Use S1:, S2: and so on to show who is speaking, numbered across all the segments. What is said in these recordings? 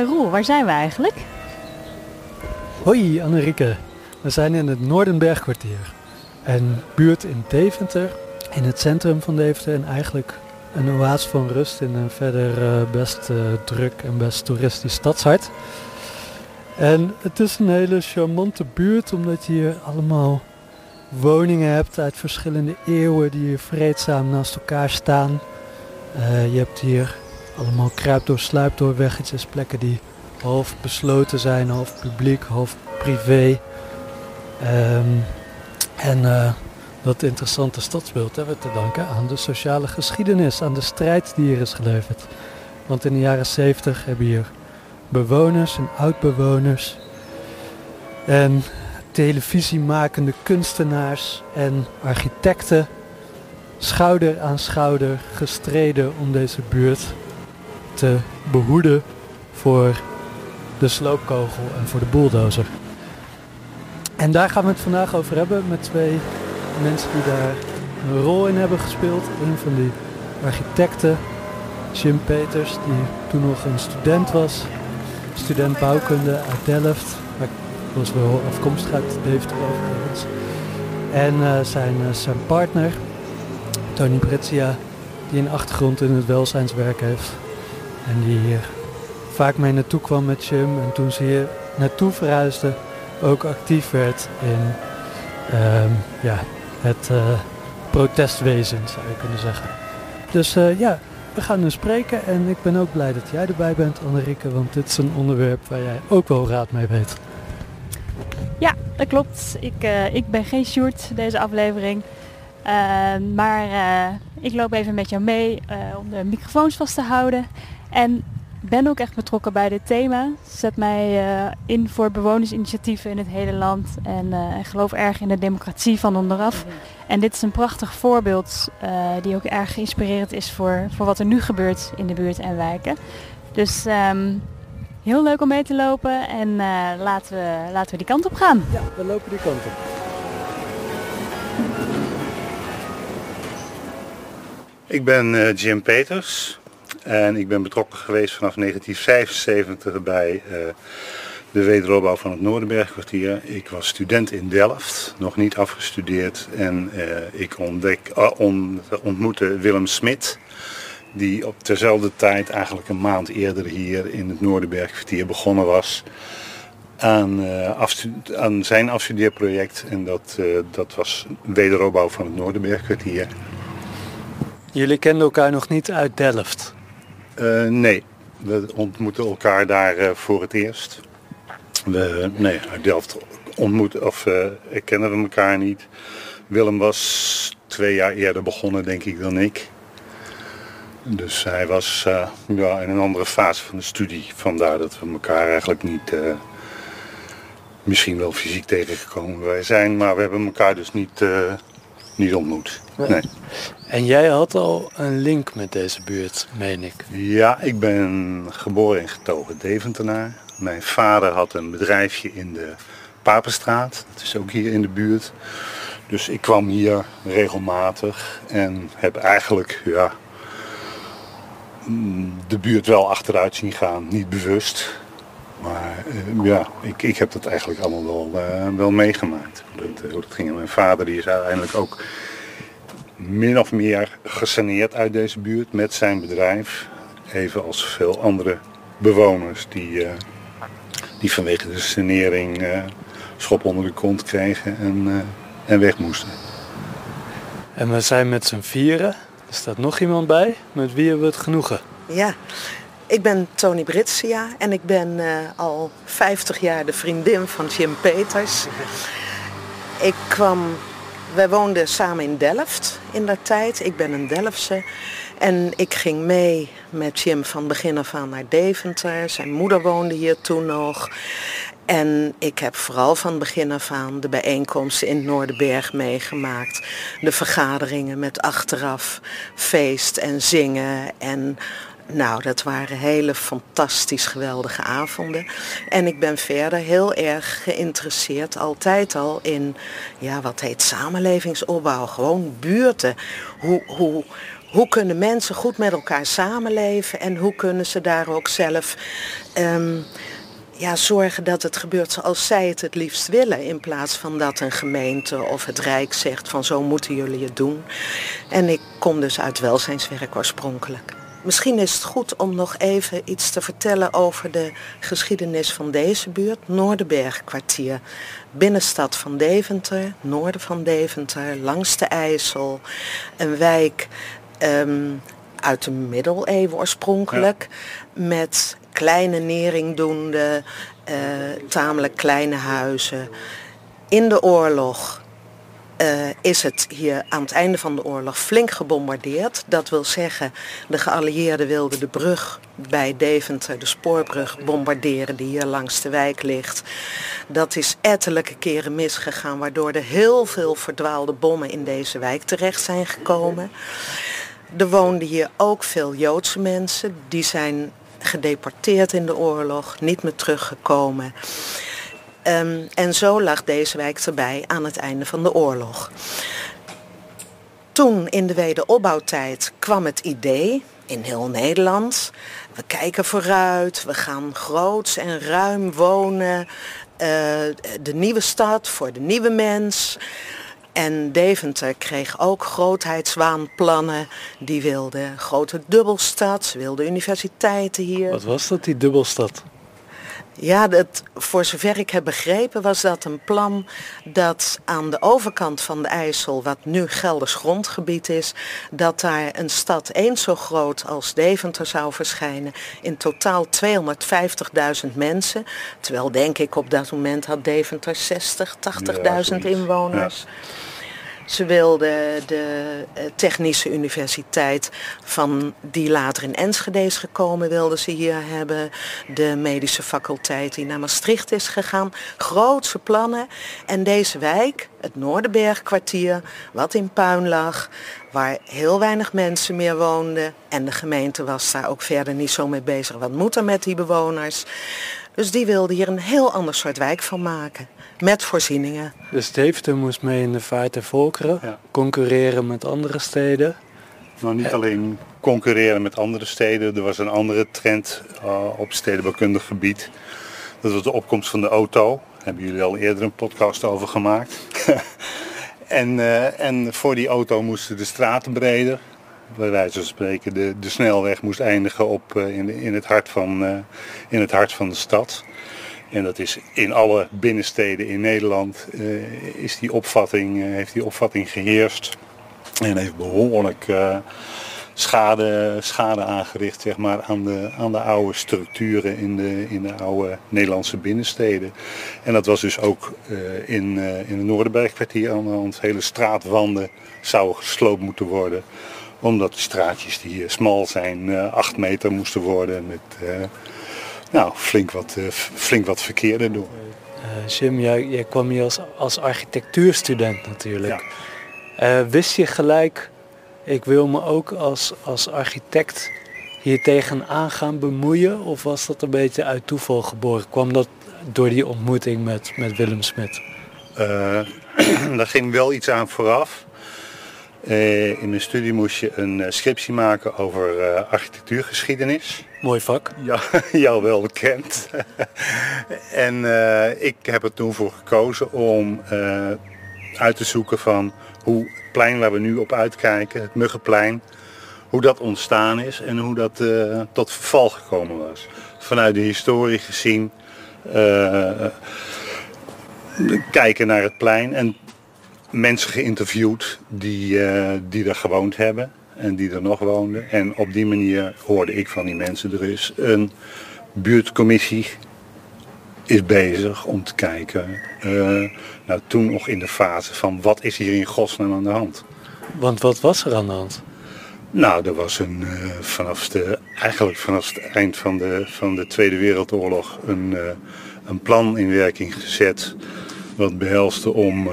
S1: uh, Roel, waar zijn we eigenlijk?
S2: Hoi Annerieke, we zijn in het Noordenbergkwartier. Een buurt in Deventer, in het centrum van Deventer en eigenlijk een oase van rust in een verder uh, best uh, druk en best toeristisch stadshart. En het is een hele charmante buurt omdat je hier allemaal woningen hebt uit verschillende eeuwen die hier vreedzaam naast elkaar staan. Je hebt hier allemaal kruip door sluip door weggetjes, plekken die half besloten zijn, half publiek, half privé. Um, en dat interessante stadsbeeld hebben we te danken aan de sociale geschiedenis, aan de strijd die hier is geleverd. Want in de jaren 70 hebben hier bewoners en oud-bewoners en televisiemakende kunstenaars en architecten schouder aan schouder gestreden om deze buurt te behoeden voor de sloopkogel en voor de bulldozer. En daar gaan we het vandaag over hebben met twee mensen die daar een rol in hebben gespeeld. Een van die architecten, Jim Peters, die toen nog een student was. Student bouwkunde uit Delft. Maar was wel afkomstig uit Deventer overigens. En uh, zijn, uh, zijn partner, Tony Bretsia, die een achtergrond in het welzijnswerk heeft. En die hier vaak mee naartoe kwam met Jim. En toen ze hier naartoe verhuisde, ook actief werd in um, ja, het uh, protestwezen, zou je kunnen zeggen. Dus uh, ja, we gaan nu spreken en ik ben ook blij dat jij erbij bent, Annerieke, want dit is een onderwerp waar jij ook wel raad mee weet.
S1: Ja, dat klopt. Ik, uh, ik ben geen Sjoerd deze aflevering. maar ik loop even met jou mee om de microfoons vast te houden. En ben ook echt betrokken bij dit thema. Zet mij uh, in voor bewonersinitiatieven in het hele land. En uh, geloof erg in de democratie van onderaf. En dit is een prachtig voorbeeld uh, die ook erg inspirerend is voor, voor wat er nu gebeurt in de buurt en wijken. Dus um, heel leuk om mee te lopen. En laten, we, laten we die kant op gaan.
S2: Ja, we lopen die kant op.
S3: Ik ben Jim Peters. En ik ben betrokken geweest vanaf 1975 bij uh, de wederopbouw van het Noordenbergkwartier. Ik was student in Delft, nog niet afgestudeerd. En uh, ik ontdek, on, ontmoette Willem Smit. Die op dezelfde tijd, eigenlijk een maand eerder hier in het Noordenbergkwartier begonnen was. Aan, aan zijn afstudeerproject. En dat, dat was wederopbouw van het Noordenbergkwartier.
S2: Jullie kenden elkaar nog niet uit Delft?
S3: Uh, nee, we ontmoeten elkaar daar uh, voor het eerst. We, nee, uit Delft ontmoeten, of uh, kennen we elkaar niet. Willem was twee jaar eerder begonnen, denk ik, dan ik. Dus hij was ja, in een andere fase van de studie. Vandaar dat we elkaar eigenlijk niet, misschien wel fysiek tegengekomen wij zijn. Maar we hebben elkaar dus niet, niet ontmoet. Nee.
S2: En jij had al een link met deze buurt, meen ik.
S3: Ja, ik ben geboren en getogen Deventenaar. Mijn vader had een bedrijfje in de Papenstraat. Dat is ook hier in de buurt. Dus ik kwam hier regelmatig en heb eigenlijk ja, de buurt wel achteruit zien gaan. Niet bewust. Maar uh, ja, ik, ik heb dat eigenlijk allemaal wel, uh, wel meegemaakt. Dat, dat ging. Mijn vader die is uiteindelijk ook min of meer gesaneerd uit deze buurt met zijn bedrijf. Even als veel andere bewoners die, uh, die vanwege de sanering uh, schop onder de kont kregen en, uh, en weg moesten.
S2: En we zijn met z'n vieren. Er staat nog iemand bij. Met wie hebben we het genoegen?
S4: Ja, ik ben Tony Britsia en ik ben al 50 jaar de vriendin van Jim Peters. Ik kwam wij woonden samen in Delft in dat tijd. Ik ben een Delftse. En ik ging mee met Jim van begin af aan naar Deventer. Zijn moeder woonde hier toen nog. En ik heb vooral van begin af aan de bijeenkomsten in Noorderberg meegemaakt. De vergaderingen met achteraf feest en zingen en nou, dat waren hele fantastisch geweldige avonden. En ik ben verder heel erg geïnteresseerd, altijd al in, ja, wat heet samenlevingsopbouw. Gewoon buurten. Hoe, hoe, hoe kunnen mensen goed met elkaar samenleven en hoe kunnen ze daar ook zelf ehm, ja, zorgen dat het gebeurt zoals zij het het liefst willen. In plaats van dat een gemeente of het Rijk zegt van zo moeten jullie het doen. En ik kom dus uit welzijnswerk oorspronkelijk. Misschien is het goed om nog even iets te vertellen over de geschiedenis van deze buurt. Noorderbergkwartier, binnenstad van Deventer, noorden van Deventer, langs de IJssel. Een wijk ehm, uit de middeleeuwen oorspronkelijk. Met kleine neringdoende, uh, tamelijk kleine huizen. In de oorlog uh, is het hier aan het einde van de oorlog flink gebombardeerd. Dat wil zeggen, de geallieerden wilden de brug bij Deventer, de spoorbrug, bombarderen die hier langs de wijk ligt. Dat is ettelijke keren misgegaan, waardoor er heel veel verdwaalde bommen in deze wijk terecht zijn gekomen. Er woonden hier ook veel Joodse mensen. Die zijn gedeporteerd in de oorlog, niet meer teruggekomen. Um, en zo lag deze wijk erbij aan het einde van de oorlog. Toen in de wederopbouwtijd kwam het idee in heel Nederland. We kijken vooruit, we gaan groots en ruim wonen. Uh, de nieuwe stad voor de nieuwe mens. En Deventer kreeg ook grootheidswaanplannen. Die wilde grote dubbelstad, wilde universiteiten hier.
S2: Wat was dat, die dubbelstad?
S4: Ja, dat, voor zover ik heb begrepen was dat een plan dat aan de overkant van de IJssel, wat nu Gelders grondgebied is, dat daar een stad eens zo groot als Deventer zou verschijnen. In totaal 250.000 mensen. Terwijl denk ik op dat moment had Deventer 60, 80.000 inwoners. Ja. Ze wilden de eh, Technische Universiteit van die later in Enschede is gekomen, wilden ze hier hebben. De medische faculteit die naar Maastricht is gegaan. Grootse plannen. En deze wijk, het Noorderbergkwartier, wat in puin lag, waar heel weinig mensen meer woonden. En de gemeente was daar ook verder niet zo mee bezig. Wat moet er met die bewoners? Dus die wilde hier een heel ander soort wijk van maken. Met voorzieningen.
S2: Dus Deventer moest mee in de vaart der volkeren. Ja. Concurreren met andere steden.
S3: Nou, niet alleen concurreren met andere steden. Er was een andere trend uh, op stedenbouwkundig gebied. Dat was de opkomst van de auto. Daar hebben jullie al eerder een podcast over gemaakt. en, uh, en voor die auto moesten de straten breder bij wijze van spreken, de, de snelweg moest eindigen op, uh, in, in, het hart van, uh, in het hart van de stad. En dat is in alle binnensteden in Nederland uh, is die opvatting, heeft die opvatting geheerst. En heeft behoorlijk schade, schade aangericht zeg maar, aan, de, aan de oude structuren in de, in de oude Nederlandse binnensteden. En dat was dus ook in, in het Noorderbergkwartier aan de hand. Hele straatwanden zouden gesloopt moeten worden omdat de straatjes die hier smal zijn, uh, acht meter moesten worden. Met uh, nou, flink, wat, uh, flink wat verkeer erdoor.
S2: Jim, jij, jij, kwam hier als, als architectuurstudent natuurlijk. Ja. wist je gelijk, ik wil me ook als, als architect hier tegenaan gaan bemoeien? Of was dat een beetje uit toeval geboren? Kwam dat door die ontmoeting met, met Willem Smit?
S3: daar ging wel iets aan vooraf. Uh, in mijn studie moest je een uh, scriptie maken over uh, architectuurgeschiedenis.
S2: Mooi vak.
S3: Ja, jou wel bekend. en ik heb er toen voor gekozen om uit te zoeken van hoe het plein waar we nu op uitkijken, het Muggenplein, hoe dat ontstaan is en hoe dat tot verval gekomen was. Vanuit de historie gezien kijken naar het plein en mensen geïnterviewd die, uh, die er gewoond hebben en die er nog woonden. En op die manier hoorde ik van die mensen, er is een buurtcommissie is bezig om te kijken, uh, nou toen nog in de fase van wat is hier in godsnaam aan de hand.
S2: Want wat was er aan de hand?
S3: Nou, er was een, uh, vanaf de, eigenlijk vanaf het eind van de, van de Tweede Wereldoorlog een, uh, een plan in werking gezet. Wat behelste om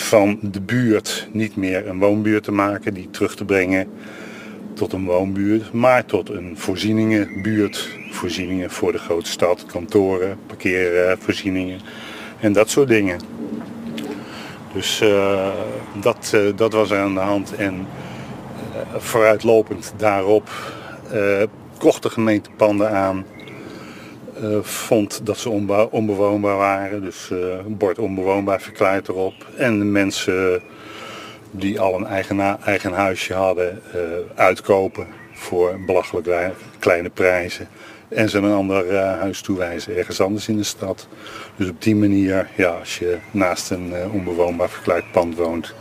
S3: van de buurt niet meer een woonbuurt te maken, die terug te brengen tot een woonbuurt, maar tot een voorzieningenbuurt. Voorzieningen voor de grote stad, kantoren, parkeervoorzieningen en dat soort dingen. Dus uh, dat, uh, dat was aan de hand. En vooruitlopend daarop kocht de gemeente panden aan. Uh, vond dat ze onbewoonbaar waren. Dus een bord onbewoonbaar verklaard erop. En de mensen die al een eigen, eigen huisje hadden uitkopen voor belachelijk kleine prijzen. En ze een ander huis toewijzen ergens anders in de stad. Dus op die manier, ja, als je naast een onbewoonbaar verklaard pand woont,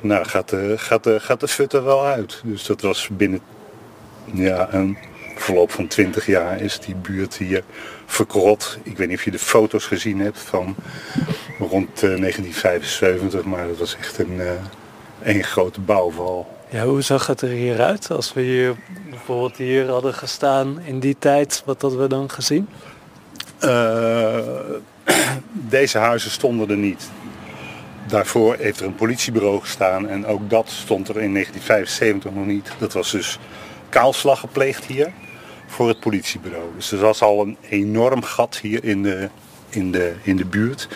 S3: nou, gaat de, gaat, de, gaat de futter wel uit. Dus dat was binnen ja, een verloop van 20 jaar is die buurt hier verkrot. Ik weet niet of je de foto's gezien hebt van rond 1975, eh, maar dat was echt een, uh, een grote bouwval.
S2: Ja, hoe zag het er hier uit als we hier bijvoorbeeld hier hadden gestaan in die tijd? Wat hadden we dan gezien?
S3: Uh, deze huizen stonden er niet. Daarvoor heeft er een politiebureau gestaan en ook dat stond er in 1975 nog niet. Dat was dus kaalslag gepleegd hier voor het politiebureau. Dus er was al een enorm gat hier in de, in de, in de buurt.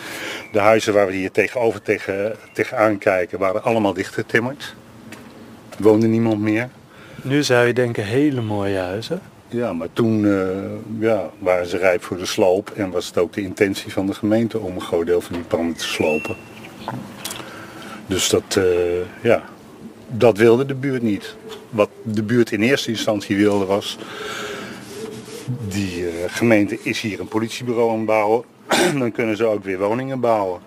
S3: De huizen waar we hier tegenover tegen, tegenaan kijken waren allemaal dichtgetimmerd. Er woonde niemand meer.
S2: Nu zou je denken hele mooie huizen.
S3: Ja, maar toen uh, ja, waren ze rijp voor de sloop en was het ook de intentie van de gemeente om een groot deel van die panden te slopen. Dus dat, uh, ja, dat wilde de buurt niet. Wat de buurt in eerste instantie wilde was... die uh, gemeente is hier een politiebureau aan het bouwen. dan kunnen ze ook weer woningen bouwen.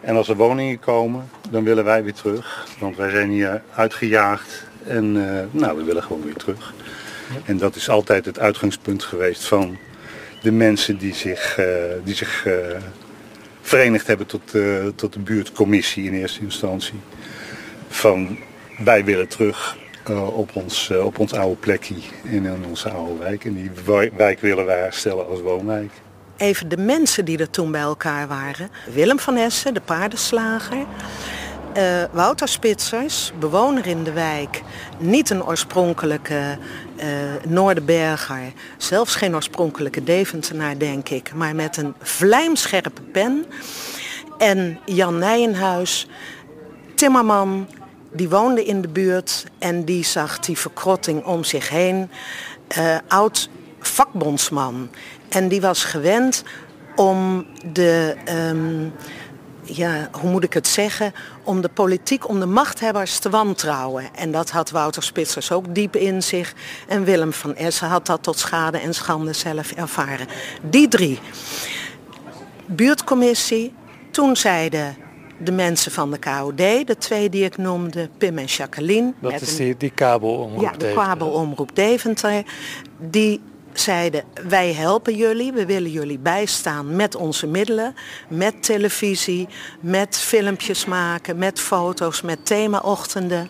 S3: En als er woningen komen, dan willen wij weer terug. Want wij zijn hier uitgejaagd en uh, nou, we willen gewoon weer terug. En dat is altijd het uitgangspunt geweest van de mensen die zich, uh, die zich verenigd hebben tot, tot de buurtcommissie in eerste instantie. Van wij willen terug uh, op, ons, uh, op ons oude plekje in, onze oude wijk. En die wijk willen wij herstellen als woonwijk.
S4: Even de mensen die er toen bij elkaar waren. Willem van Essen, de paardenslager. Uh, Wouter Spitsers, bewoner in de wijk. Niet een oorspronkelijke Noorderberger. Zelfs geen oorspronkelijke Deventenaar, denk ik. Maar met een vlijmscherpe pen. En Jan Nijenhuis, timmerman, die woonde in de buurt en die zag die verkrotting om zich heen. Uh, oud vakbondsman. En die was gewend om de, um, ja, hoe moet ik het zeggen, om de politiek, om de machthebbers te wantrouwen. En dat had Wouter Spitsers ook diep in zich. En Willem van Essen had dat tot schade en schande zelf ervaren. Die drie. Buurtcommissie, toen zeiden de mensen van de KOD, de twee die ik noemde, Pim en Jacqueline.
S2: Dat is die, die kabelomroep
S4: Ja, de kabelomroep Deventer. Die zeiden wij helpen jullie, we willen jullie bijstaan met onze middelen, met televisie, met filmpjes maken, met foto's, met themaochtenden.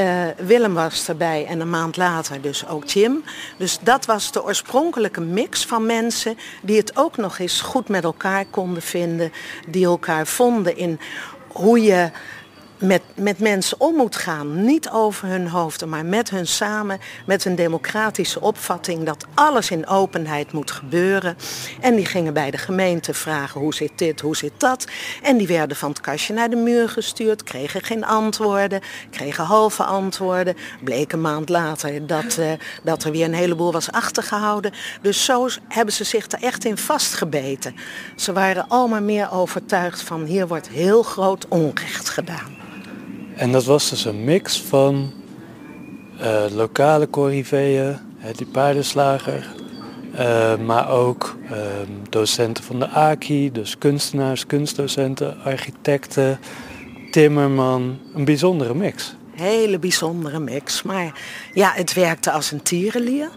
S4: Uh, Willem was erbij en een maand later dus ook Jim. Dus dat was de oorspronkelijke mix van mensen die het ook nog eens goed met elkaar konden vinden. Die elkaar vonden in hoe je met, met mensen om moet gaan. Niet over hun hoofden, maar met hun samen. Met een democratische opvatting dat alles in openheid moet gebeuren. En die gingen bij de gemeente vragen hoe zit dit, hoe zit dat. En die werden van het kastje naar de muur gestuurd. Kregen geen antwoorden, kregen halve antwoorden. Bleek een maand later dat, uh, dat er weer een heleboel was achtergehouden. Dus zo hebben ze zich er echt in vastgebeten. Ze waren allemaal meer overtuigd van hier wordt heel groot onrecht gedaan.
S2: En dat was dus een mix van uh, lokale corriveeën, die paardenslager, uh, maar ook uh, docenten van de AKI, dus kunstenaars, kunstdocenten, architecten, timmerman. Een bijzondere mix.
S4: Hele bijzondere mix, maar ja, het werkte als een tierenlier.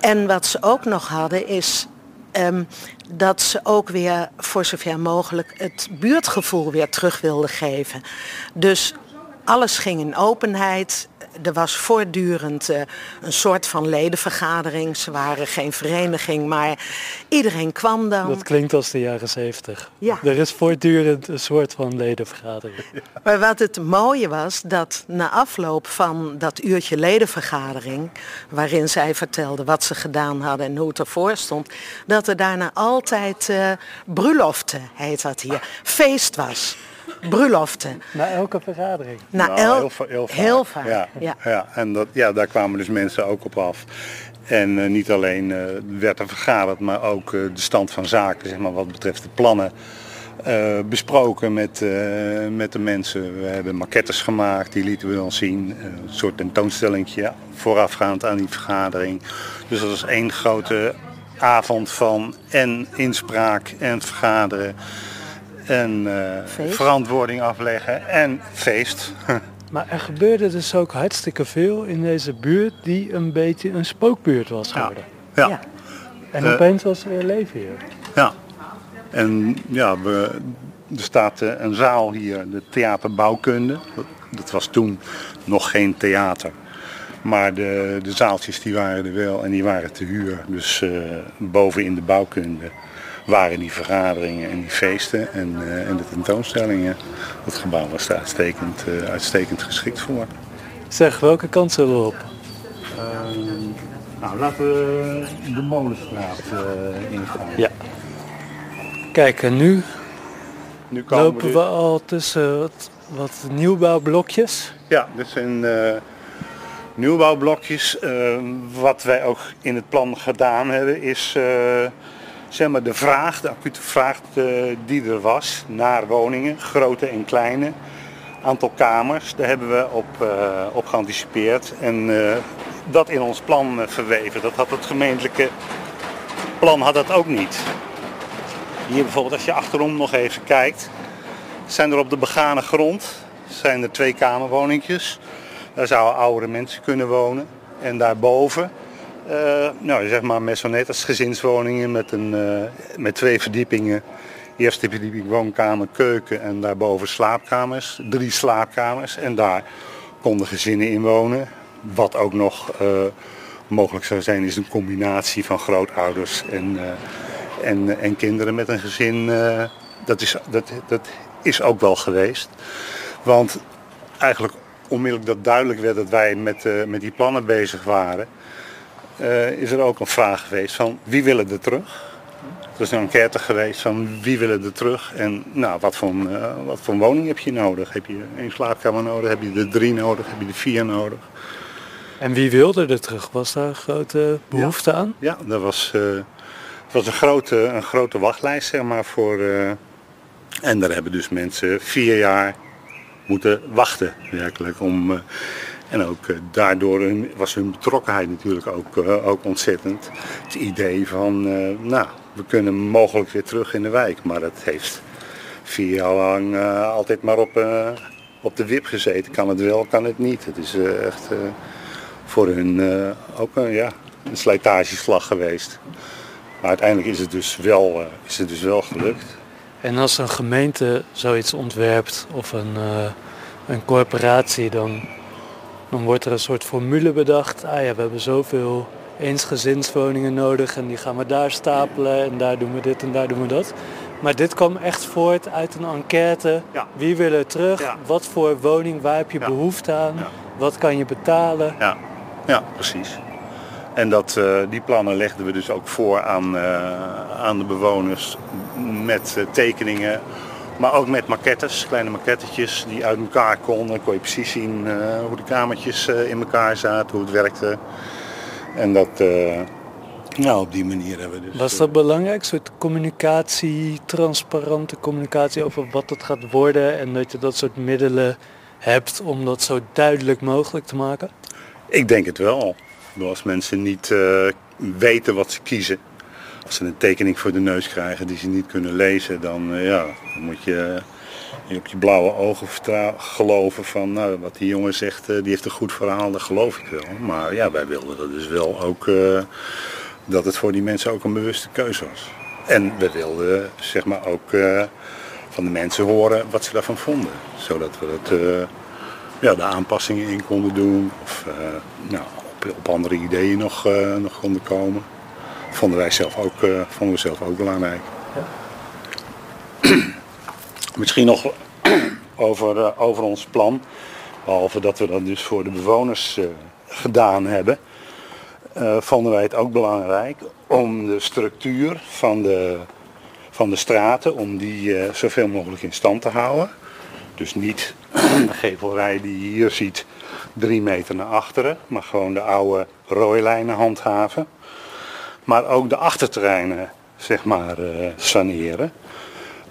S4: En wat ze ook nog hadden is um, dat ze ook weer voor zover mogelijk het buurtgevoel weer terug wilden geven. Dus alles ging in openheid. Er was voortdurend uh, een soort van ledenvergadering. Ze waren geen vereniging, maar iedereen kwam dan.
S2: Dat klinkt als de jaren zeventig. Ja. Er is voortdurend een soort van ledenvergadering.
S4: Maar wat het mooie was, dat na afloop van dat uurtje ledenvergadering... waarin zij vertelden wat ze gedaan hadden en hoe het ervoor stond... dat er daarna altijd uh, brulofte, heet dat hier, feest was bruiloften.
S2: Na elke vergadering.
S4: Na
S3: Nou,
S4: el-
S3: heel, va- heel vaak.
S4: heel vaak,
S3: Ja,
S4: ja.
S3: ja. en dat, ja, daar kwamen dus mensen ook op af. En eh, niet alleen eh, werd er vergaderd, maar ook eh, de stand van zaken, zeg maar, wat betreft de plannen, eh, besproken met, eh, met de mensen. We hebben maquettes gemaakt, die lieten we dan zien. Een soort tentoonstellingje voorafgaand aan die vergadering. Dus dat was één grote avond van en inspraak en vergaderen. En eh, verantwoording afleggen en feest.
S2: Maar er gebeurde dus ook hartstikke veel in deze buurt die een beetje een spookbuurt was geworden.
S3: Ja.
S4: Ja.
S2: En
S3: Eh,
S2: opeens was er weer leven hier.
S3: Ja, en ja, we, er staat eh, een zaal hier, de theaterbouwkunde. Dat, dat was toen nog geen theater. Maar de, de zaaltjes die waren er wel en die waren te huur. Dus eh, boven in de bouwkunde waren die vergaderingen en die feesten en, eh, en de tentoonstellingen. Dat gebouw was daar uitstekend, eh, uitstekend geschikt voor.
S2: Zeg, welke kant zullen we op?
S3: nou, laten we de Molenstraat ingaan.
S2: Ja. Kijk, en nu
S3: Nu komen
S2: lopen
S3: dus-
S2: we al tussen wat, wat nieuwbouwblokjes.
S3: Ja, dit zijn eh, nieuwbouwblokjes. Eh, wat wij ook in het plan gedaan hebben is eh, zeg maar de vraag, de acute vraag eh, die er was naar woningen, grote en kleine. Aantal kamers, daar hebben we op, eh, op geanticipeerd en eh, dat in ons plan verweven. Dat had het gemeentelijke plan had dat ook niet. Hier bijvoorbeeld als je achterom nog even kijkt, zijn er op de begane grond zijn er twee kamerwoningjes. Daar zouden oudere mensen kunnen wonen. En daarboven, eh nou zeg maar maisonnettes, gezinswoningen met, een, eh, met twee verdiepingen. Eerste verdieping woonkamer, keuken en daarboven slaapkamers. Drie slaapkamers en daar konden gezinnen in wonen. Wat ook nog eh, mogelijk zou zijn is een combinatie van grootouders en, en, en kinderen met een gezin. dat, is, dat, dat is ook wel geweest. Want eigenlijk onmiddellijk dat duidelijk werd dat wij met, met die plannen bezig waren, eh, is er ook een vraag geweest van wie willen er terug? Er is een enquête geweest van wie willen er terug en nou, wat, voor, eh, wat voor woning heb je nodig? Heb je één slaapkamer nodig? Heb je er drie nodig? Heb je er vier nodig?
S2: En wie wilde er terug? Was daar een grote behoefte aan?
S3: Ja, dat was, eh, het was een, grote, een grote wachtlijst zeg maar voor. eh, en daar hebben dus mensen vier jaar moeten wachten werkelijk om. En ook eh, daardoor was hun betrokkenheid natuurlijk ook, eh, ook ontzettend. Het idee van, eh, nou, we kunnen mogelijk weer terug in de wijk. Maar dat heeft vier jaar lang altijd maar op, op de wip gezeten. Kan het wel, kan het niet. Het is echt voor hun ook een, ja, een slijtageslag geweest. Maar uiteindelijk is het dus wel, is het dus wel gelukt.
S2: En als een gemeente zoiets ontwerpt of een, een corporatie, dan, dan wordt er een soort formule bedacht. Ah ja, we hebben zoveel eensgezinswoningen nodig en die gaan we daar stapelen en daar doen we dit en daar doen we dat. Maar dit kwam echt voort uit een enquête.
S3: Ja.
S2: Wie wil er terug?
S3: Ja.
S2: Wat voor woning? Waar heb je
S3: Ja.
S2: behoefte aan? Wat kan je betalen?
S3: Ja, ja precies. En dat, eh, die plannen legden we dus ook voor aan, eh, aan de bewoners met eh, tekeningen, maar ook met maquettes, kleine maquettetjes die uit elkaar konden. Dan kon je precies zien eh, hoe de kamertjes eh, in elkaar zaten, hoe het werkte. En dat, eh, nou, op die manier hebben we dus...
S2: Was dat belangrijk? Soort communicatie, transparante communicatie over wat het gaat worden en dat je dat soort middelen hebt om dat zo duidelijk mogelijk te maken?
S3: Ik denk het wel. Als mensen niet weten wat ze kiezen, als ze een tekening voor de neus krijgen die ze niet kunnen lezen, dan, eh, ja, dan moet je eh, op je blauwe ogen geloven van nou, wat die jongen zegt, eh, die heeft een goed verhaal, dat geloof ik wel. Maar ja, wij wilden dat dus wel ook dat het voor die mensen ook een bewuste keuze was. En we wilden zeg maar ook van de mensen horen wat ze daarvan vonden, zodat we eh, ja, de aanpassingen in konden doen. Of nou, op, op andere ideeën nog, nog konden komen. Vonden wij zelf ook, eh, vonden we zelf ook belangrijk. Misschien nog over, eh, over ons plan. Behalve dat we dat dus voor de bewoners eh, gedaan hebben. vonden wij het ook belangrijk om de structuur van de, van de straten, om die zoveel mogelijk in stand te houden. Dus niet de gevelrij die je hier ziet drie meter naar achteren, maar gewoon de oude rooilijnen handhaven. Maar ook de achterterreinen zeg maar uh, saneren.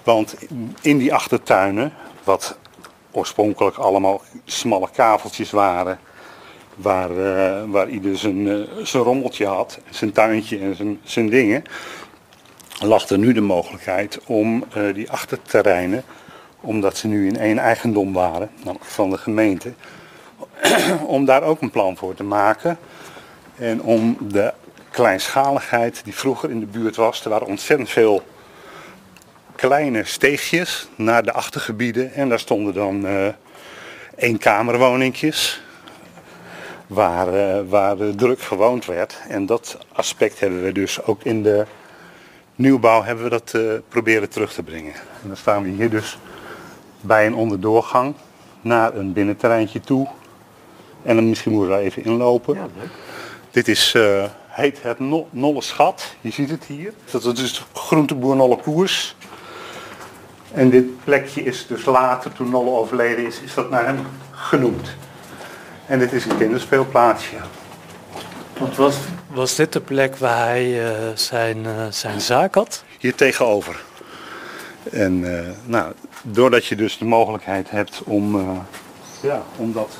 S3: Want in die achtertuinen, wat oorspronkelijk allemaal smalle kaveltjes waren, waar, uh, waar ieder zijn, uh, zijn rommeltje had, zijn tuintje en zijn, zijn dingen, lag er nu de mogelijkheid om die achterterreinen omdat ze nu in één eigendom waren, namelijk van de gemeente, om daar ook een plan voor te maken. En om de kleinschaligheid die vroeger in de buurt was, er waren ontzettend veel kleine steegjes naar de achtergebieden en daar stonden dan uh, eenkamerwoningjes waar, uh, waar druk gewoond werd. En dat aspect hebben we dus ook in de nieuwbouw hebben we dat uh, proberen terug te brengen. En dan staan we hier dus bij een onderdoorgang naar een binnenterreintje toe. En dan misschien moeten we daar even inlopen. Ja, leuk. Dit is, heet het no Nolle Schat. Je ziet het hier. Dat is dus groenteboer Nolle Koers. En dit plekje is dus later, toen Nolle overleden is, is dat naar hem genoemd. En dit is een kinderspeelplaatsje.
S2: Want was, was dit de plek waar hij uh, zijn, uh, zijn zaak had?
S3: Hier tegenover. En uh, nou, doordat je dus de mogelijkheid hebt om, ja, om dat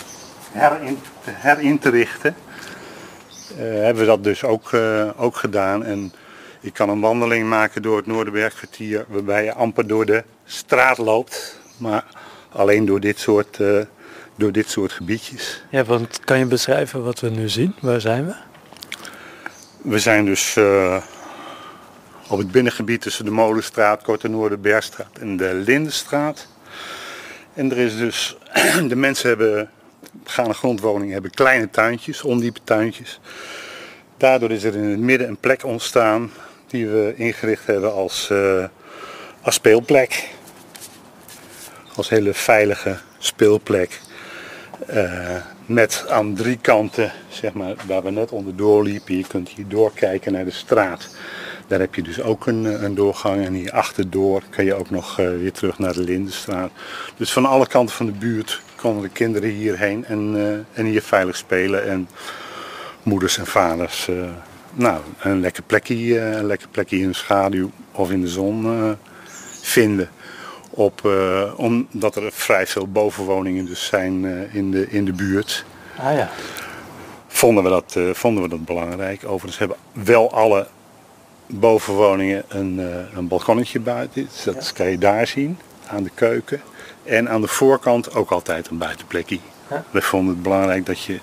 S3: herin, herin te richten, hebben we dat dus ook, ook gedaan. En ik kan een wandeling maken door het Noorderbergkwartier waarbij je amper door de straat loopt. Maar alleen door dit soort, door dit soort gebiedjes.
S2: Ja, want kan je beschrijven wat we nu zien? Waar zijn we?
S3: We zijn dus op het binnengebied tussen de Molenstraat, Korte Noorderbergstraat en de Lindenstraat. En er is dus, de mensen hebben, naar grondwoningen, hebben kleine tuintjes, ondiepe tuintjes. Daardoor is er in het midden een plek ontstaan die we ingericht hebben als, uh, als speelplek. Als hele veilige speelplek. Met aan drie kanten, zeg maar, waar we net onderdoor liepen. Je kunt hier doorkijken naar de straat. Daar heb je dus ook een, eh, een doorgang en hier achterdoor kan je ook nog uh, weer terug naar de Lindenstraat. Dus van alle kanten van de buurt konden de kinderen hierheen en, uh, en hier veilig spelen. En moeders en vaders, nou, een lekker plekje, een lekker plekje in de schaduw of in de zon vinden. Op, omdat er vrij veel bovenwoningen dus zijn in, de, in de buurt.
S2: Ah ja.
S3: Vonden we, dat, vonden we dat belangrijk. Overigens hebben wel alle bovenwoningen een, uh, een balkonnetje buiten. Dus dat ja. kan je daar zien, aan de keuken. En aan de voorkant ook altijd een buitenplekje. Ja. We vonden het belangrijk dat je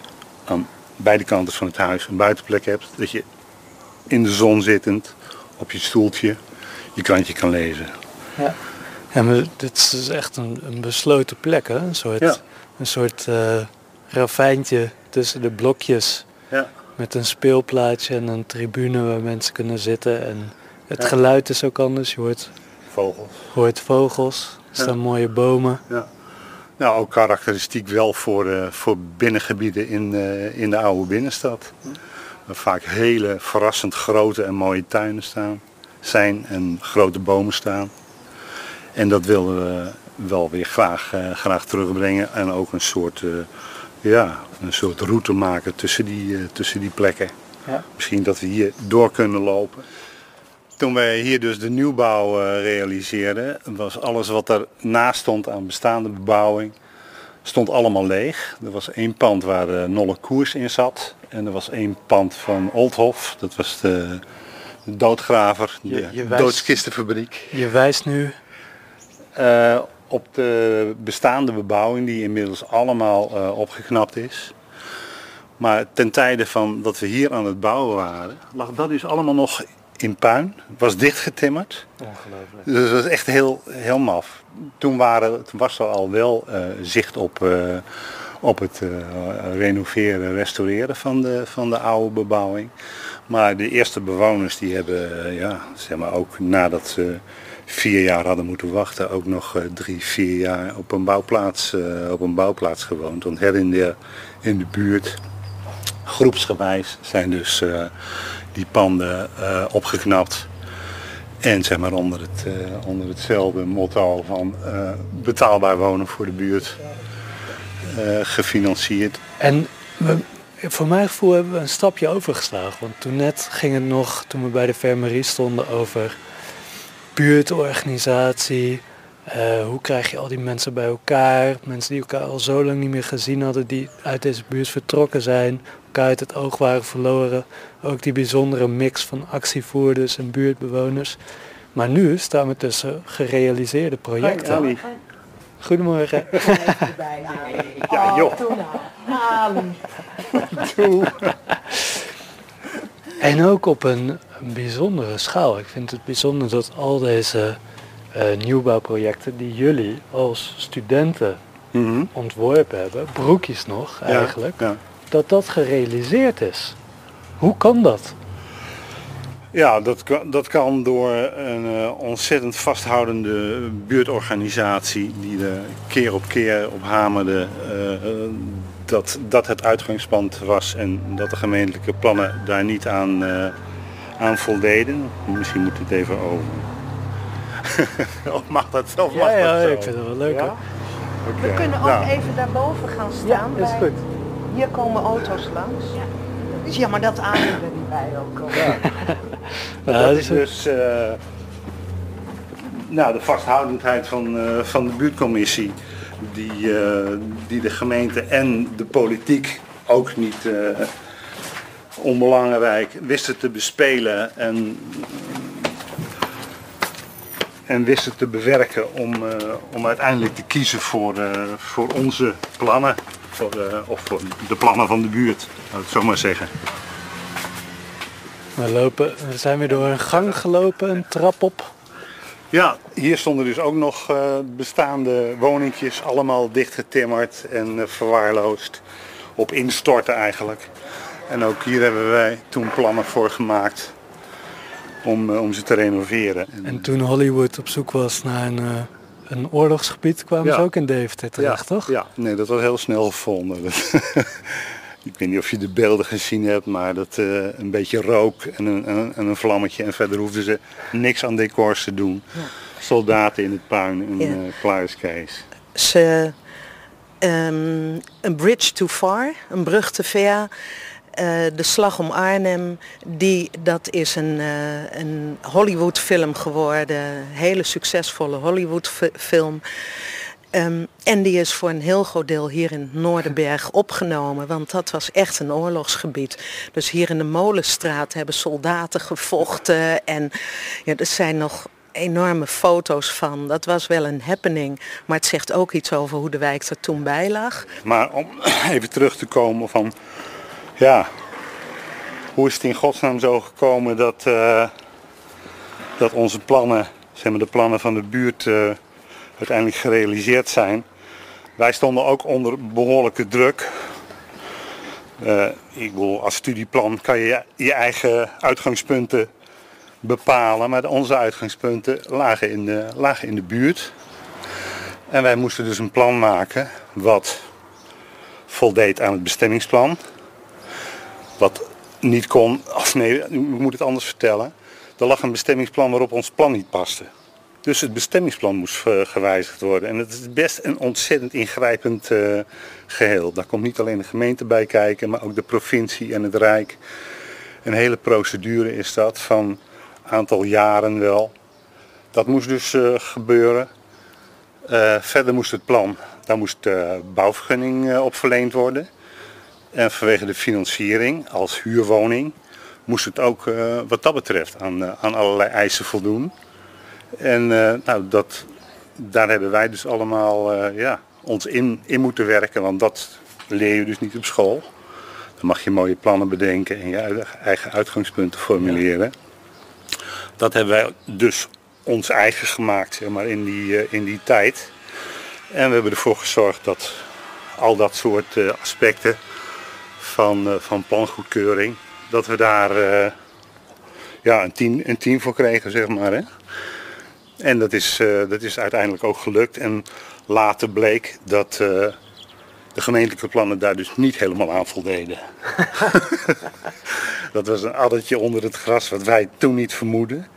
S3: aan beide kanten van het huis een buitenplek hebt. Dat je in de zon zittend, op je stoeltje, je krantje kan lezen.
S2: Ja, ja dit is dus echt een, een besloten plek, hè? Een soort, ja. een soort uh, ravijntje tussen de blokjes.
S3: Ja.
S2: Met een speelplaatje en een tribune waar mensen kunnen zitten. En het ja. geluid is ook anders. Je hoort
S3: vogels.
S2: Hoort vogels. Er staan ja. mooie bomen.
S3: Ja. Nou, ook karakteristiek wel voor, uh, voor binnengebieden in, uh, in de oude binnenstad. Waar vaak hele verrassend grote en mooie tuinen staan, zijn en grote bomen staan. En dat wilden we wel weer graag, uh, graag terugbrengen. En ook een soort ja, een soort route maken tussen die, uh, tussen die plekken.
S2: Ja.
S3: Misschien dat we hier door kunnen lopen. Toen wij hier dus de nieuwbouw uh, realiseerden, was alles wat er naast stond aan bestaande bebouwing, stond allemaal leeg. Er was één pand waar uh, Nolle Koers in zat. En er was één pand van Oldhof, dat was de, de doodgraver, de je, je wijst, doodskistenfabriek.
S2: Je wijst nu?
S3: Uh, op de bestaande bebouwing die inmiddels allemaal uh, opgeknapt is. Maar ten tijde van dat we hier aan het bouwen waren, lag dat dus allemaal nog in puin. Was dichtgetimmerd.
S2: Ongelooflijk.
S3: Dus het was echt heel, heel maf. Toen, waren, toen was er al wel uh, zicht op, uh, op het renoveren, restaureren van de, van de oude bebouwing. Maar de eerste bewoners die hebben, ja, zeg maar ook nadat ze vier jaar hadden moeten wachten, ook nog uh, drie, vier jaar op een bouwplaats, uh, op een bouwplaats gewoond. Want her in de, in de buurt, groepsgewijs, zijn dus uh, die panden opgeknapt. En zeg maar onder, het, onder hetzelfde motto van betaalbaar wonen voor de buurt gefinancierd.
S2: En we, voor mijn gevoel hebben we een stapje overgeslagen. Want toen net ging het nog, toen we bij de fermerie stonden, over buurtorganisatie. hoe krijg je al die mensen bij elkaar? Mensen die elkaar al zo lang niet meer gezien hadden, die uit deze buurt vertrokken zijn uit het oog waren verloren. Ook die bijzondere mix van actievoerders en buurtbewoners. Maar nu staan we tussen gerealiseerde projecten. Goedemorgen.
S3: Ja, joh.
S2: En ook op een, bijzondere schaal. Ik vind het bijzonder dat al deze uh, nieuwbouwprojecten die jullie als studenten
S3: Mhm.
S2: ontworpen hebben, broekjes nog eigenlijk,
S3: Ja, ja.
S2: dat dat gerealiseerd is. Hoe kan dat?
S3: Ja, dat kan, dat kan door een eh, ontzettend vasthoudende buurtorganisatie die er keer op keer op hamerde eh, eh, dat, dat het uitgangspunt was en dat de gemeentelijke plannen daar niet aan, eh, aan voldeden. Misschien moet het even over. of mag dat zelf? Mag dat zo?
S2: ik vind het wel leuk.
S3: Ja?
S4: We kunnen ook
S3: Nou,
S4: even daarboven gaan staan.
S2: is
S4: bij-
S2: goed.
S4: Hier komen auto's langs. Het is jammer dat Arie er niet bij ook komt.
S2: Ja,
S3: dat
S2: dat
S3: is
S2: is-
S3: dus eh, nou, de vasthoudendheid van, eh, van de buurtcommissie. Die, eh, die de gemeente en de politiek ook niet eh, onbelangrijk wisten te bespelen en, en wisten te bewerken om, eh, om uiteindelijk te kiezen voor, voor onze plannen. Voor, of voor de plannen van de buurt, laat ik het zo maar zeggen.
S2: We, lopen, we zijn weer door een gang gelopen, een trap op.
S3: Ja, hier stonden dus ook nog eh, bestaande woningjes, allemaal dichtgetimmerd en eh, verwaarloosd. Op instorten eigenlijk. En ook hier hebben wij toen plannen voor gemaakt om, eh, om ze te renoveren.
S2: En toen Hollywood op zoek was naar een, eh, een oorlogsgebied, kwamen
S3: Ja.
S2: ze ook in Deventer terecht,
S3: ja,
S2: toch?
S3: Ja, nee, dat was heel snel gevonden. Ik weet niet of je de beelden gezien hebt, maar dat eh, een beetje rook en een, en, en een vlammetje. En verder hoefden ze niks aan decors te doen. Soldaten in het puin en
S4: Ja.
S3: eh klaar is Kees.
S4: Ze, ehm, een bridge too far, een brug te ver. Eh, de Slag om Arnhem, die, dat is een, eh, een Hollywood film geworden. Hele succesvolle Hollywood fi- film. Ehm, en die is voor een heel groot deel hier in Noorderberg opgenomen, want dat was echt een oorlogsgebied. Dus hier in de Molenstraat hebben soldaten gevochten en ja, er zijn nog enorme foto's van. Dat was wel een happening, maar het zegt ook iets over hoe de wijk er toen bij lag.
S3: Maar om even terug te komen van, ja, hoe is het in godsnaam zo gekomen dat, eh, dat onze plannen, zeg maar de plannen van de buurt, eh, uiteindelijk gerealiseerd zijn. Wij stonden ook onder behoorlijke druk. Eh, ik bedoel, als studieplan kan je je eigen uitgangspunten bepalen, maar onze uitgangspunten lagen in de, lagen in de buurt. En wij moesten dus een plan maken wat voldeed aan het bestemmingsplan. Wat niet kon, of nee, ik moet het anders vertellen. Er lag een bestemmingsplan waarop ons plan niet paste. Dus het bestemmingsplan moest eh, gewijzigd worden. En het is best een ontzettend ingrijpend eh, geheel. Daar komt niet alleen de gemeente bij kijken, maar ook de provincie en het Rijk. Een hele procedure is dat van aantal jaren wel. Dat moest dus eh, gebeuren. Verder moest het plan, daar moest bouwvergunning op verleend worden. En vanwege de financiering als huurwoning moest het ook wat dat betreft aan, aan allerlei eisen voldoen. En eh, nou, dat, daar hebben wij dus allemaal eh, ja, ons in, in moeten werken, want dat leer je dus niet op school. Dan mag je mooie plannen bedenken en je eigen uitgangspunten formuleren. Dat hebben wij dus ons eigen gemaakt zeg maar, in, die, eh, in die tijd. En we hebben ervoor gezorgd dat al dat soort aspecten van, van plangoedkeuring, dat we daar ja, een, tien, een tien voor kregen, zeg maar. Hè? En dat is, eh, dat is uiteindelijk ook gelukt. En later bleek dat eh, de gemeentelijke plannen daar dus niet helemaal aan voldeden. dat was een addertje onder het gras wat wij toen niet vermoeden.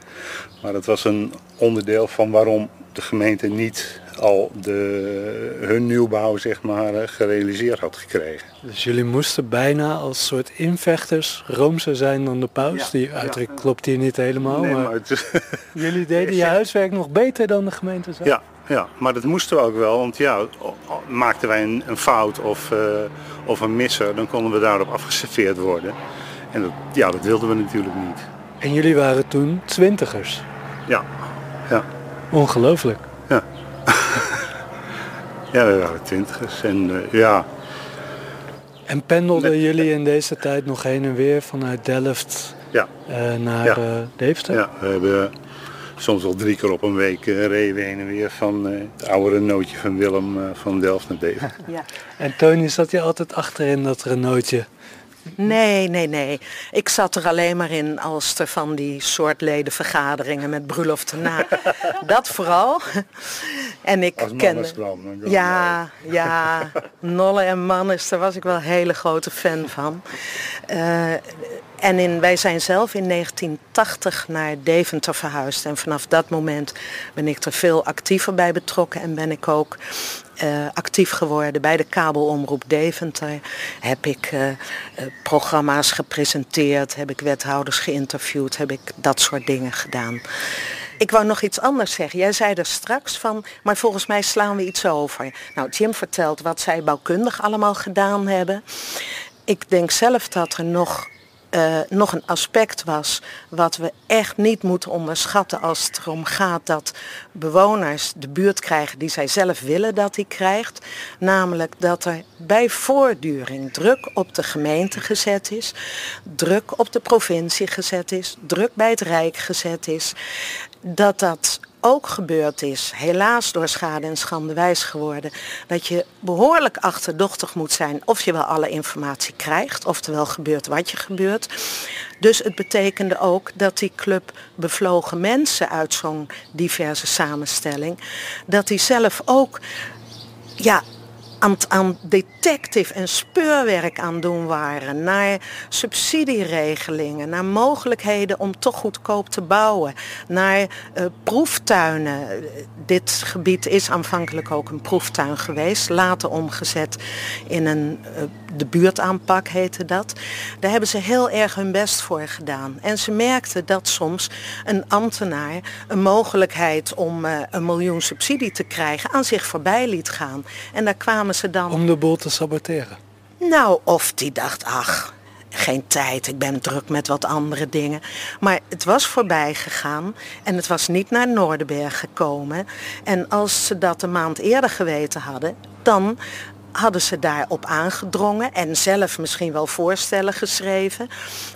S3: Maar dat was een onderdeel van waarom de gemeente niet al de, hun nieuwbouw zeg maar, eh, gerealiseerd had gekregen.
S2: Dus jullie moesten bijna als soort invechters roomser zijn dan de paus. die uitdruk klopt hier niet helemaal.
S3: Nee,
S2: maar
S3: maar het-
S2: jullie deden je huiswerk nog beter dan de gemeente zelf.
S3: ja, ja, maar dat moesten we ook wel. Want ja, maakten wij een, een fout of, eh, of een misser, dan konden we daarop afgeserveerd worden. En dat, ja, dat wilden we natuurlijk niet.
S2: En jullie waren toen twintigers.
S3: Ja, ja.
S2: Ongelooflijk.
S3: Ja, we waren twintigers. En eh, ja,
S2: En pendelden jullie in deze tijd nog heen en weer vanuit Delft
S3: ja,
S2: eh, naar
S3: Ja.
S2: eh, Deventer?
S3: ja, we hebben soms wel drie keer op een week reden we heen en weer van eh, het oude Renaultje van Willem eh, van Delft naar Deventer.
S4: Ja.
S2: En Tony, zat je altijd achterin dat Renaultje?
S4: Nee, nee, nee. Ik zat er alleen maar in als er van die soort ledenvergaderingen met bruiloften na. Dat vooral. En ik
S3: Als kwam. dan kwam
S4: Ja, ja, Nolle en Mannes, daar was ik wel een hele grote fan van. Eh, en in, wij zijn zelf in 1980 naar Deventer verhuisd. En vanaf dat moment ben ik er veel actiever bij betrokken. En ben ik ook eh, actief geworden bij de kabelomroep Deventer. Heb ik eh, eh, programma's gepresenteerd, heb ik wethouders geïnterviewd, heb ik dat soort dingen gedaan. Ik wou nog iets anders zeggen. Jij zei er straks van, maar volgens mij slaan we iets over. Nou, Jim vertelt wat zij bouwkundig allemaal gedaan hebben. Ik denk zelf dat er nog, eh, nog een aspect was wat we echt niet moeten onderschatten als het erom gaat dat bewoners de buurt krijgen die zij zelf willen dat die krijgt. Namelijk dat er bij voortduring druk op de gemeente gezet is, druk op de provincie gezet is, druk bij het Rijk gezet is. Dat dat ook gebeurd is, helaas door schade en schande wijs geworden, dat je behoorlijk achterdochtig moet zijn of je wel alle informatie krijgt, oftewel gebeurt wat je gebeurt. Dus het betekende ook dat die club bevlogen mensen uit zo'n diverse samenstelling, dat die zelf ook ja, aan, aan detective en speurwerk aan doen waren. Naar subsidieregelingen, naar mogelijkheden om toch goedkoop te bouwen. Naar eh, proeftuinen. Dit gebied is aanvankelijk ook een proeftuin geweest. Later omgezet in een, eh, de buurtaanpak heette dat. Daar hebben ze heel erg hun best voor gedaan. En ze merkten dat soms een ambtenaar een mogelijkheid om eh, een miljoen subsidie te krijgen aan zich voorbij liet gaan. En daar kwamen ze dan
S2: Om de boel te saboteren.
S4: nou, of die dacht, ach, geen tijd, ik ben druk met wat andere dingen. Maar het was voorbij gegaan en het was niet naar Noordenberg gekomen. En als ze dat een maand eerder geweten hadden, dan hadden ze daarop aangedrongen en zelf misschien wel voorstellen geschreven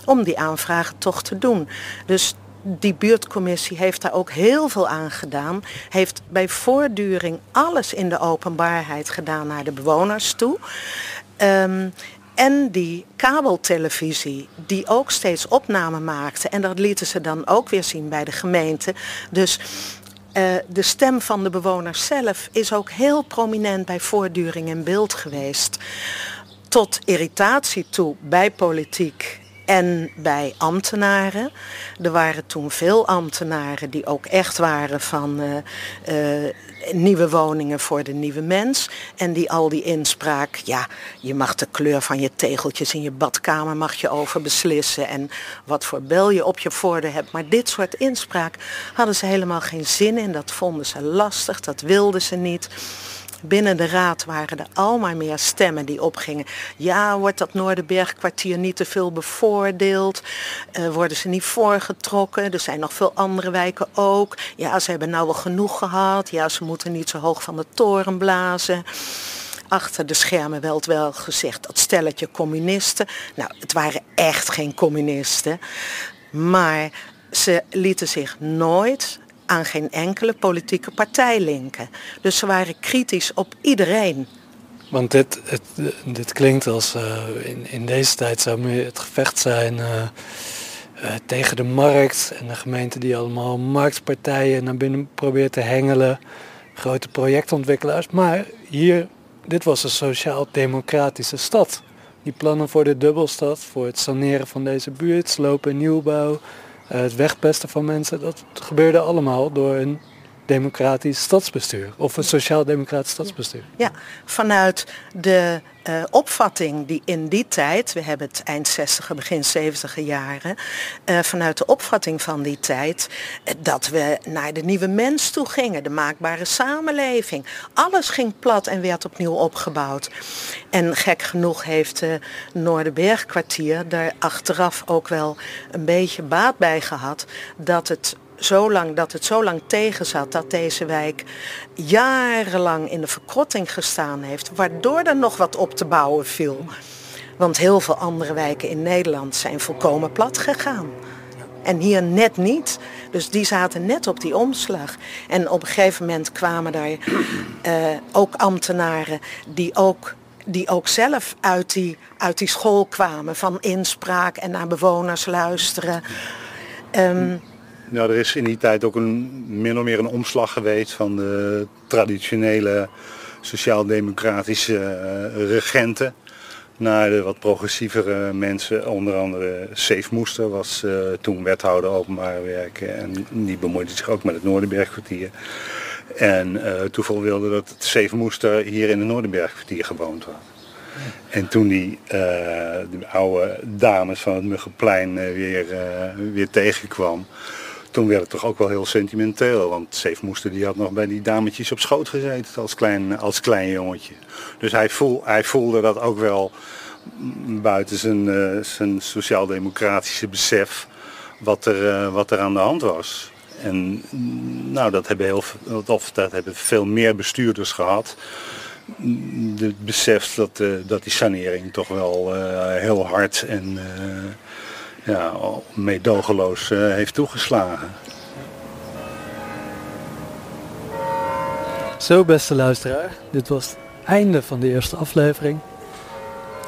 S4: om die aanvragen toch te doen. Dus die buurtcommissie heeft daar ook heel veel aan gedaan. Heeft bij voortduring alles in de openbaarheid gedaan naar de bewoners toe. Ehm, en die kabeltelevisie, die ook steeds opname maakte. En dat lieten ze dan ook weer zien bij de gemeente. Dus eh, de stem van de bewoners zelf is ook heel prominent bij voortduring in beeld geweest. Tot irritatie toe bij politiek en bij ambtenaren. Er waren toen veel ambtenaren die ook echt waren van eh, eh, nieuwe woningen voor de nieuwe mens. En die al die inspraak, ja, je mag de kleur van je tegeltjes in je badkamer mag je over beslissen. En wat voor bel je op je voordeur hebt. Maar dit soort inspraak hadden ze helemaal geen zin in. Dat vonden ze lastig, dat wilden ze niet. Binnen de raad waren er al maar meer stemmen die opgingen. Ja, wordt dat Noorderbergkwartier niet te veel bevoordeeld? Eh, worden ze niet voorgetrokken? Er zijn nog veel andere wijken ook. Ja, ze hebben nou wel genoeg gehad. Ja, ze moeten niet zo hoog van de toren blazen. Achter de schermen werd wel gezegd dat stelletje communisten. Nou, het waren echt geen communisten. Maar ze lieten zich nooit aan geen enkele politieke partij linken. Dus ze waren kritisch op iedereen.
S2: Want dit, het, dit klinkt als eh, in, in deze tijd zou meer het gevecht zijn eh, eh, tegen de markt en de gemeente die allemaal marktpartijen naar binnen probeert te hengelen, grote projectontwikkelaars. Maar hier, dit was een sociaal-democratische stad. Die plannen voor de dubbelstad, voor het saneren van deze buurt, slopen en nieuwbouw, het wegpesten van mensen, dat gebeurde allemaal door een democratisch stadsbestuur of een sociaal-democratisch stadsbestuur.
S4: Ja, vanuit de uh, opvatting die in die tijd, we hebben het eind 60 begin 70 jaren, uh, vanuit de opvatting van die tijd, uh, dat we naar de nieuwe mens toe gingen, de maakbare samenleving. Alles ging plat en werd opnieuw opgebouwd. En gek genoeg heeft de Noorderbergkwartier daar achteraf ook wel een beetje baat bij gehad dat het zo lang, dat het zo lang tegen zat dat deze wijk jarenlang in de verkrotting gestaan heeft, waardoor er nog wat op te bouwen viel. Want heel veel andere wijken in Nederland zijn volkomen plat gegaan. En hier net niet. Dus die zaten net op die omslag. En op een gegeven moment kwamen daar uh, ook ambtenaren die ook, die ook zelf uit die, uit die school kwamen. Van inspraak en naar bewoners luisteren. Um,
S3: nou, er is in die tijd ook een, min of meer een omslag geweest van de traditionele sociaal-democratische uh, regenten naar de wat progressievere mensen. Onder andere Safe Moester was uh, toen wethouder openbaar werken en die bemoeide zich ook met het Noorderbergkwartier. En uh, toeval wilde dat het Safe Moester hier in het Noorderbergkwartier gewoond had. En toen die de oude dames van het Muggenplein weer, weer tegenkwam, toen werd het toch ook wel heel sentimenteel. Want Safe Moester die had nog bij die dametjes op schoot gezeten als klein, als klein jongetje. Dus hij, voel, hij voelde dat ook wel buiten zijn, uh, zijn sociaal-democratische besef wat er, uh, wat er aan de hand was. En nou, dat hebben, heel, dat hebben veel meer bestuurders gehad. Het besef dat, uh, dat die sanering toch wel heel hard en ja, meedogenloos uh, heeft toegeslagen.
S2: Zo beste luisteraar, dit was het einde van de eerste aflevering.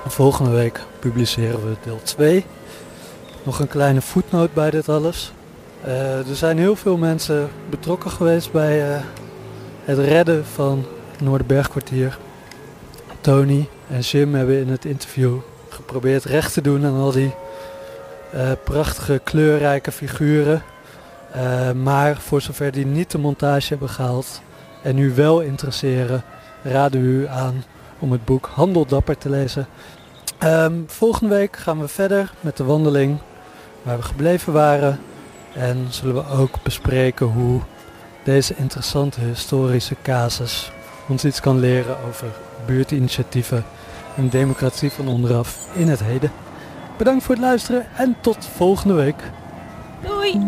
S2: Volgende week publiceren we deel 2. Nog een kleine voetnoot bij dit alles. Uh, er zijn heel veel mensen betrokken geweest bij uh, het redden van Noorderbergkwartier. Tony en Jim hebben in het interview geprobeerd recht te doen aan al die uh, prachtige kleurrijke figuren. Uh, maar voor zover die niet de montage hebben gehaald en u wel interesseren, raden we u aan om het boek Handel Dapper te lezen. Um, volgende week gaan we verder met de wandeling waar we gebleven waren. En zullen we ook bespreken hoe deze interessante historische casus ons iets kan leren over buurtinitiatieven en democratie van onderaf in het heden. Bedankt voor het luisteren en tot volgende week.
S1: Doei!